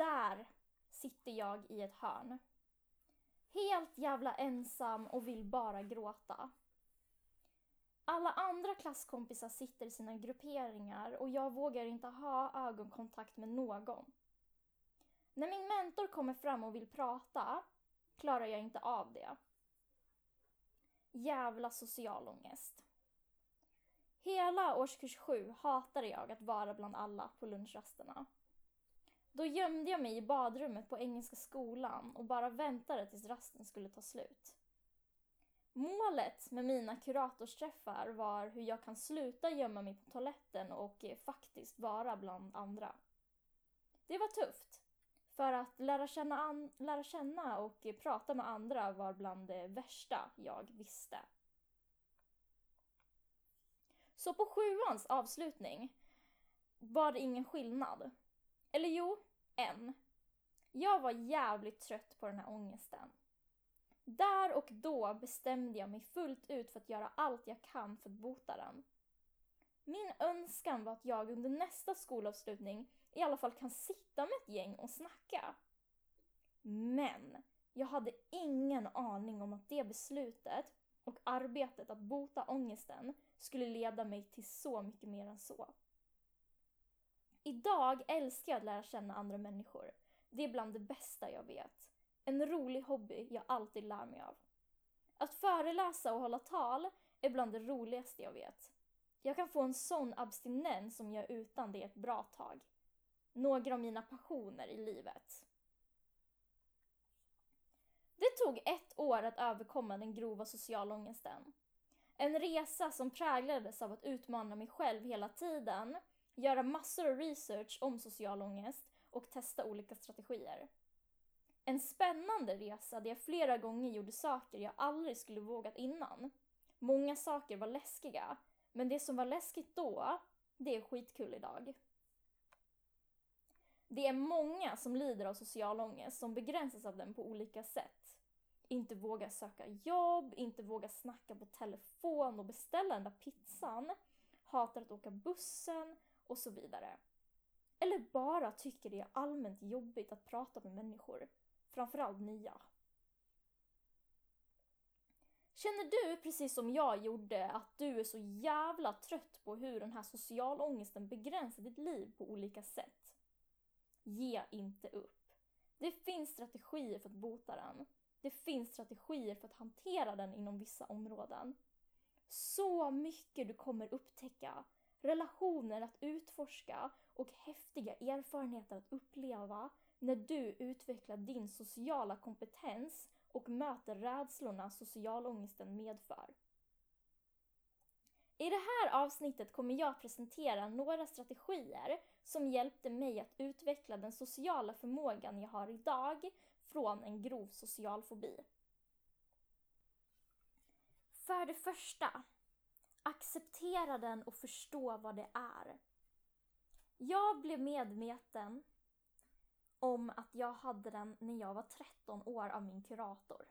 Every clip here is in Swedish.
där sitter jag i ett hörn. Helt jävla ensam och vill bara gråta. Alla andra klasskompisar sitter i sina grupperingar och jag vågar inte ha ögonkontakt med någon. När min mentor kommer fram och vill prata klarar jag inte av det. Jävla social ångest. Hela årskurs sju hatade jag att vara bland alla på lunchrasterna. Då gömde jag mig i badrummet på Engelska skolan och bara väntade tills rasten skulle ta slut. Målet med mina kuratorsträffar var hur jag kan sluta gömma mig på toaletten och eh, faktiskt vara bland andra. Det var tufft. För att lära känna, an- lära känna och eh, prata med andra var bland det värsta jag visste. Så på sjuans avslutning var det ingen skillnad. Eller jo, en. Jag var jävligt trött på den här ångesten. Där och då bestämde jag mig fullt ut för att göra allt jag kan för att bota den. Min önskan var att jag under nästa skolavslutning i alla fall kan sitta med ett gäng och snacka. Men jag hade ingen aning om att det beslutet och arbetet att bota ångesten skulle leda mig till så mycket mer än så. Idag älskar jag att lära känna andra människor. Det är bland det bästa jag vet. En rolig hobby jag alltid lär mig av. Att föreläsa och hålla tal är bland det roligaste jag vet. Jag kan få en sån abstinens som jag utan det ett bra tag. Några av mina passioner i livet. Det tog ett år att överkomma den grova sociala ångesten. En resa som präglades av att utmana mig själv hela tiden, göra massor av research om social ångest och testa olika strategier. En spännande resa där jag flera gånger gjorde saker jag aldrig skulle vågat innan. Många saker var läskiga, men det som var läskigt då, det är skitkul idag. Det är många som lider av social ångest som begränsas av den på olika sätt. Inte vågar söka jobb, inte vågar snacka på telefon och beställa den där pizzan, hatar att åka bussen och så vidare. Eller bara tycker det är allmänt jobbigt att prata med människor, framförallt nya. Känner du, precis som jag gjorde, att du är så jävla trött på hur den här socialångesten begränsar ditt liv på olika sätt? Ge inte upp. Det finns strategier för att bota den. Det finns strategier för att hantera den inom vissa områden. Så mycket du kommer upptäcka, relationer att utforska och häftiga erfarenheter att uppleva när du utvecklar din sociala kompetens och möter rädslorna socialångesten medför. I det här avsnittet kommer jag presentera några strategier som hjälpte mig att utveckla den sociala förmågan jag har idag från en grov social fobi. För det första, acceptera den och förstå vad det är. Jag blev medveten om att jag hade den när jag var 13 år av min kurator.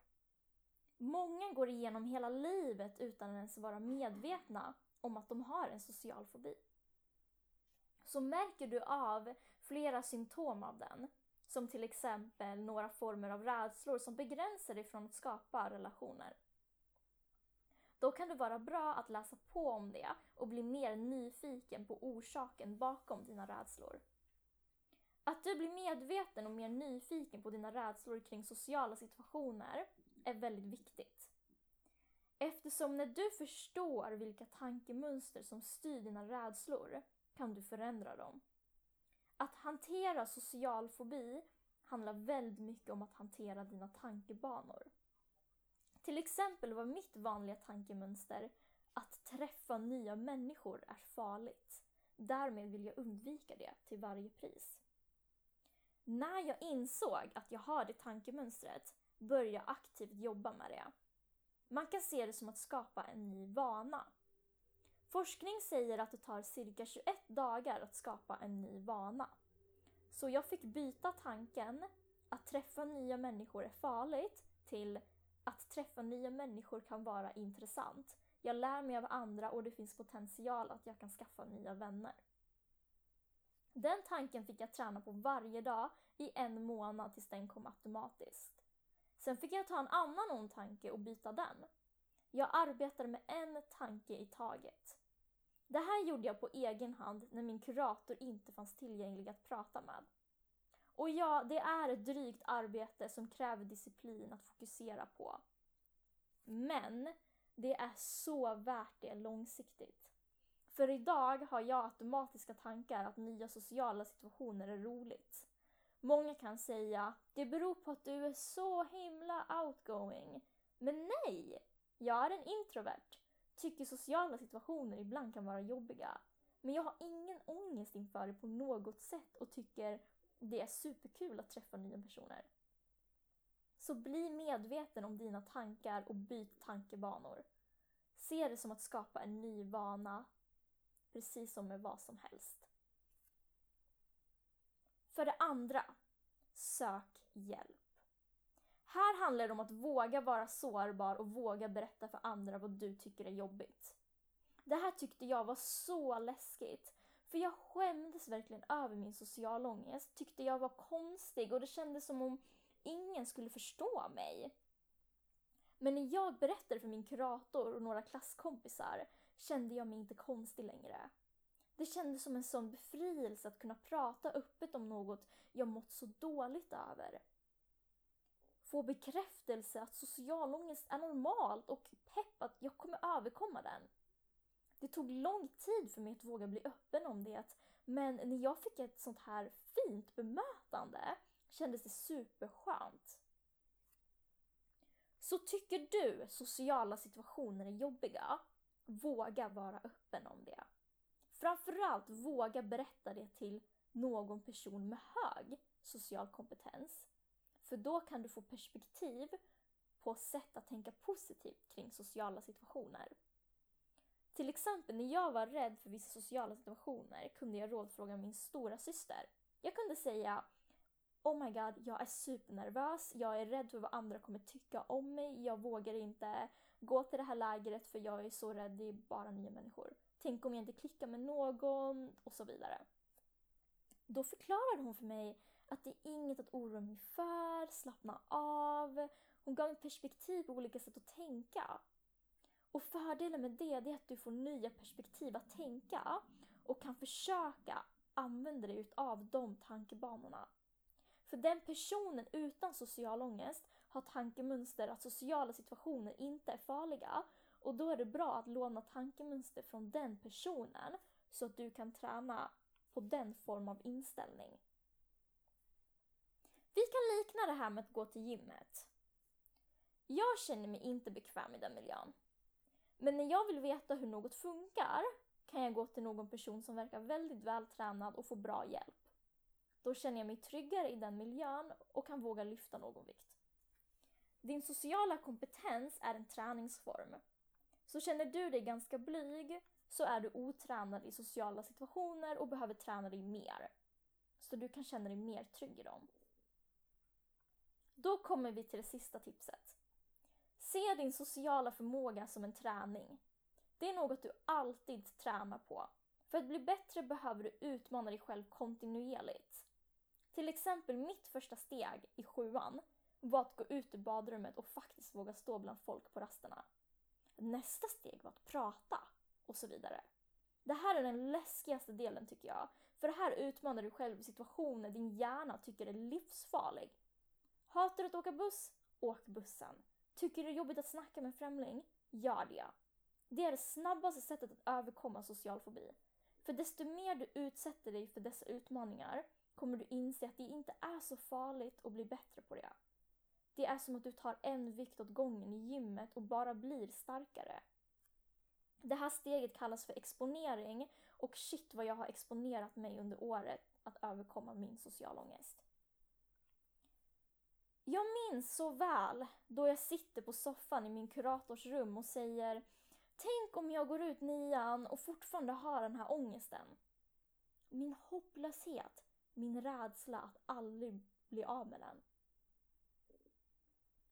Många går igenom hela livet utan att ens vara medvetna om att de har en social fobi. Så märker du av flera symptom av den, som till exempel några former av rädslor som begränsar dig från att skapa relationer. Då kan det vara bra att läsa på om det och bli mer nyfiken på orsaken bakom dina rädslor. Att du blir medveten och mer nyfiken på dina rädslor kring sociala situationer är väldigt viktigt. Eftersom när du förstår vilka tankemönster som styr dina rädslor kan du förändra dem. Att hantera social fobi handlar väldigt mycket om att hantera dina tankebanor. Till exempel var mitt vanliga tankemönster att träffa nya människor är farligt. Därmed vill jag undvika det till varje pris. När jag insåg att jag har det tankemönstret började jag aktivt jobba med det. Man kan se det som att skapa en ny vana. Forskning säger att det tar cirka 21 dagar att skapa en ny vana. Så jag fick byta tanken att träffa nya människor är farligt till att träffa nya människor kan vara intressant. Jag lär mig av andra och det finns potential att jag kan skaffa nya vänner. Den tanken fick jag träna på varje dag i en månad tills den kom automatiskt. Sen fick jag ta en annan ond tanke och byta den. Jag arbetade med en tanke i taget. Det här gjorde jag på egen hand när min kurator inte fanns tillgänglig att prata med. Och ja, det är ett drygt arbete som kräver disciplin att fokusera på. Men det är så värt det långsiktigt. För idag har jag automatiska tankar att nya sociala situationer är roligt. Många kan säga det beror på att du är så himla outgoing. Men nej! Jag är en introvert. Tycker sociala situationer ibland kan vara jobbiga. Men jag har ingen ångest inför det på något sätt och tycker det är superkul att träffa nya personer. Så bli medveten om dina tankar och byt tankebanor. Se det som att skapa en ny vana, precis som med vad som helst. För det andra, sök hjälp. Här handlar det om att våga vara sårbar och våga berätta för andra vad du tycker är jobbigt. Det här tyckte jag var så läskigt. För jag skämdes verkligen över min sociala ångest, tyckte jag var konstig och det kändes som om ingen skulle förstå mig. Men när jag berättade för min kurator och några klasskompisar kände jag mig inte konstig längre. Det kändes som en sån befrielse att kunna prata öppet om något jag mått så dåligt över. Få bekräftelse att social ångest är normalt och pepp att jag kommer överkomma den. Det tog lång tid för mig att våga bli öppen om det, men när jag fick ett sånt här fint bemötande kändes det superskönt. Så tycker du sociala situationer är jobbiga, våga vara öppen om det. Framförallt våga berätta det till någon person med hög social kompetens. För då kan du få perspektiv på sätt att tänka positivt kring sociala situationer. Till exempel när jag var rädd för vissa sociala situationer kunde jag rådfråga min stora syster. Jag kunde säga Oh my god, jag är supernervös, jag är rädd för vad andra kommer tycka om mig, jag vågar inte gå till det här lägret för jag är så rädd, det är bara nya människor. Tänk om jag inte klickar med någon och så vidare. Då förklarade hon för mig att det är inget att oroa mig för, slappna av. Hon gav mig perspektiv på olika sätt att tänka. Och fördelen med det, det är att du får nya perspektiv att tänka och kan försöka använda dig av de tankebanorna. För den personen utan social ångest har tankemönster att sociala situationer inte är farliga och då är det bra att låna tankemönster från den personen så att du kan träna på den form av inställning. Vi kan likna det här med att gå till gymmet. Jag känner mig inte bekväm i den miljön. Men när jag vill veta hur något funkar kan jag gå till någon person som verkar väldigt vältränad och få bra hjälp. Då känner jag mig tryggare i den miljön och kan våga lyfta någon vikt. Din sociala kompetens är en träningsform. Så känner du dig ganska blyg så är du otränad i sociala situationer och behöver träna dig mer. Så du kan känna dig mer trygg i dem. Då kommer vi till det sista tipset. Se din sociala förmåga som en träning. Det är något du alltid tränar på. För att bli bättre behöver du utmana dig själv kontinuerligt. Till exempel mitt första steg i sjuan var att gå ut ur badrummet och faktiskt våga stå bland folk på rasterna. Nästa steg var att prata och så vidare. Det här är den läskigaste delen tycker jag. För här utmanar du själv i situationer din hjärna tycker är livsfarlig. Hatar du att åka buss? Åk bussen. Tycker du det är jobbigt att snacka med en främling? Gör det. Det är det snabbaste sättet att överkomma social fobi. För desto mer du utsätter dig för dessa utmaningar kommer du inse att det inte är så farligt och bli bättre på det. Det är som att du tar en vikt åt gången i gymmet och bara blir starkare. Det här steget kallas för exponering och shit vad jag har exponerat mig under året att överkomma min sociala ångest. Jag minns så väl då jag sitter på soffan i min kurators rum och säger Tänk om jag går ut nian och fortfarande har den här ångesten. Min hopplöshet, min rädsla att aldrig bli av med den.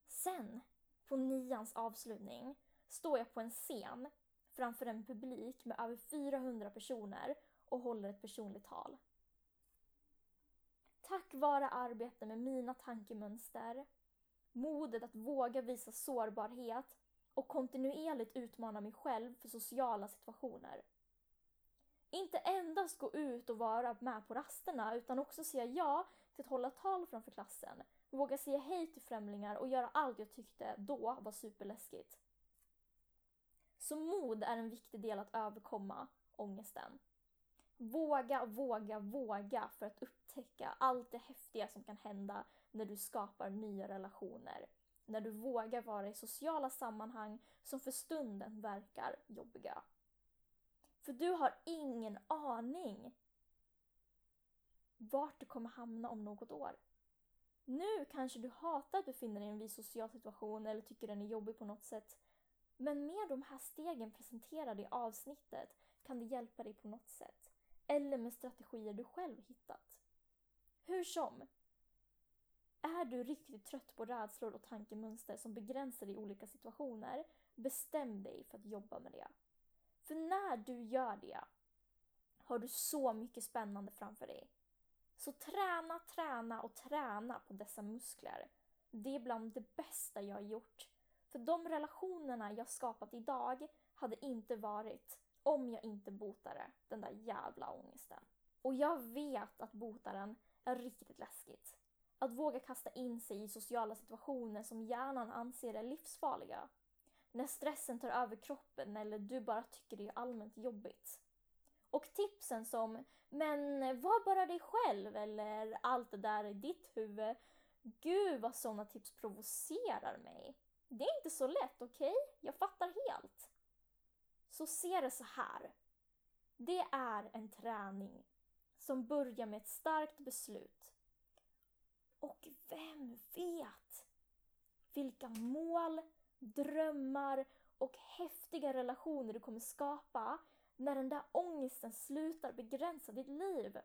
Sen, på nians avslutning, står jag på en scen framför en publik med över 400 personer och håller ett personligt tal. Tack vare arbete med mina tankemönster, modet att våga visa sårbarhet och kontinuerligt utmana mig själv för sociala situationer. Inte endast gå ut och vara med på rasterna utan också säga ja till att hålla tal framför klassen, våga säga hej till främlingar och göra allt jag tyckte då var superläskigt. Så mod är en viktig del att överkomma ångesten. Våga, våga, våga för att upptäcka allt det häftiga som kan hända när du skapar nya relationer. När du vågar vara i sociala sammanhang som för stunden verkar jobbiga. För du har ingen aning vart du kommer hamna om något år. Nu kanske du hatar att befinna dig i en viss social situation eller tycker den är jobbig på något sätt. Men med de här stegen presenterade i avsnittet kan det hjälpa dig på något sätt. Eller med strategier du själv hittat. Hur som. Är du riktigt trött på rädslor och tankemönster som begränsar dig i olika situationer, bestäm dig för att jobba med det. För när du gör det har du så mycket spännande framför dig. Så träna, träna och träna på dessa muskler. Det är bland det bästa jag har gjort. För de relationerna jag skapat idag hade inte varit om jag inte botade den där jävla ångesten. Och jag vet att botaren är riktigt läskigt. Att våga kasta in sig i sociala situationer som hjärnan anser är livsfarliga. När stressen tar över kroppen eller du bara tycker det är allmänt jobbigt. Och tipsen som “men var bara dig själv” eller “allt det där i ditt huvud”. Gud vad sådana tips provocerar mig. Det är inte så lätt, okej? Okay? Jag fattar helt. Så se det så här. Det är en träning som börjar med ett starkt beslut. Och vem vet vilka mål, drömmar och häftiga relationer du kommer skapa när den där ångesten slutar begränsa ditt liv.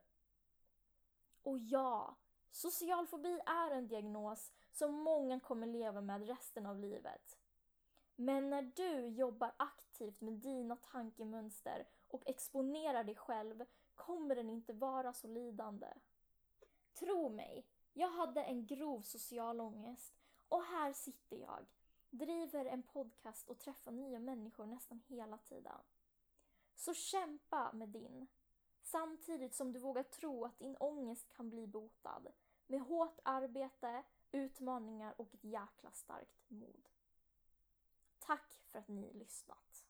Och ja, social fobi är en diagnos som många kommer leva med resten av livet. Men när du jobbar aktivt med dina tankemönster och exponerar dig själv kommer den inte vara så lidande. Tro mig, jag hade en grov social ångest och här sitter jag, driver en podcast och träffar nya människor nästan hela tiden. Så kämpa med din. Samtidigt som du vågar tro att din ångest kan bli botad. Med hårt arbete, utmaningar och ett jäkla starkt mod. Tack för att ni lyssnat.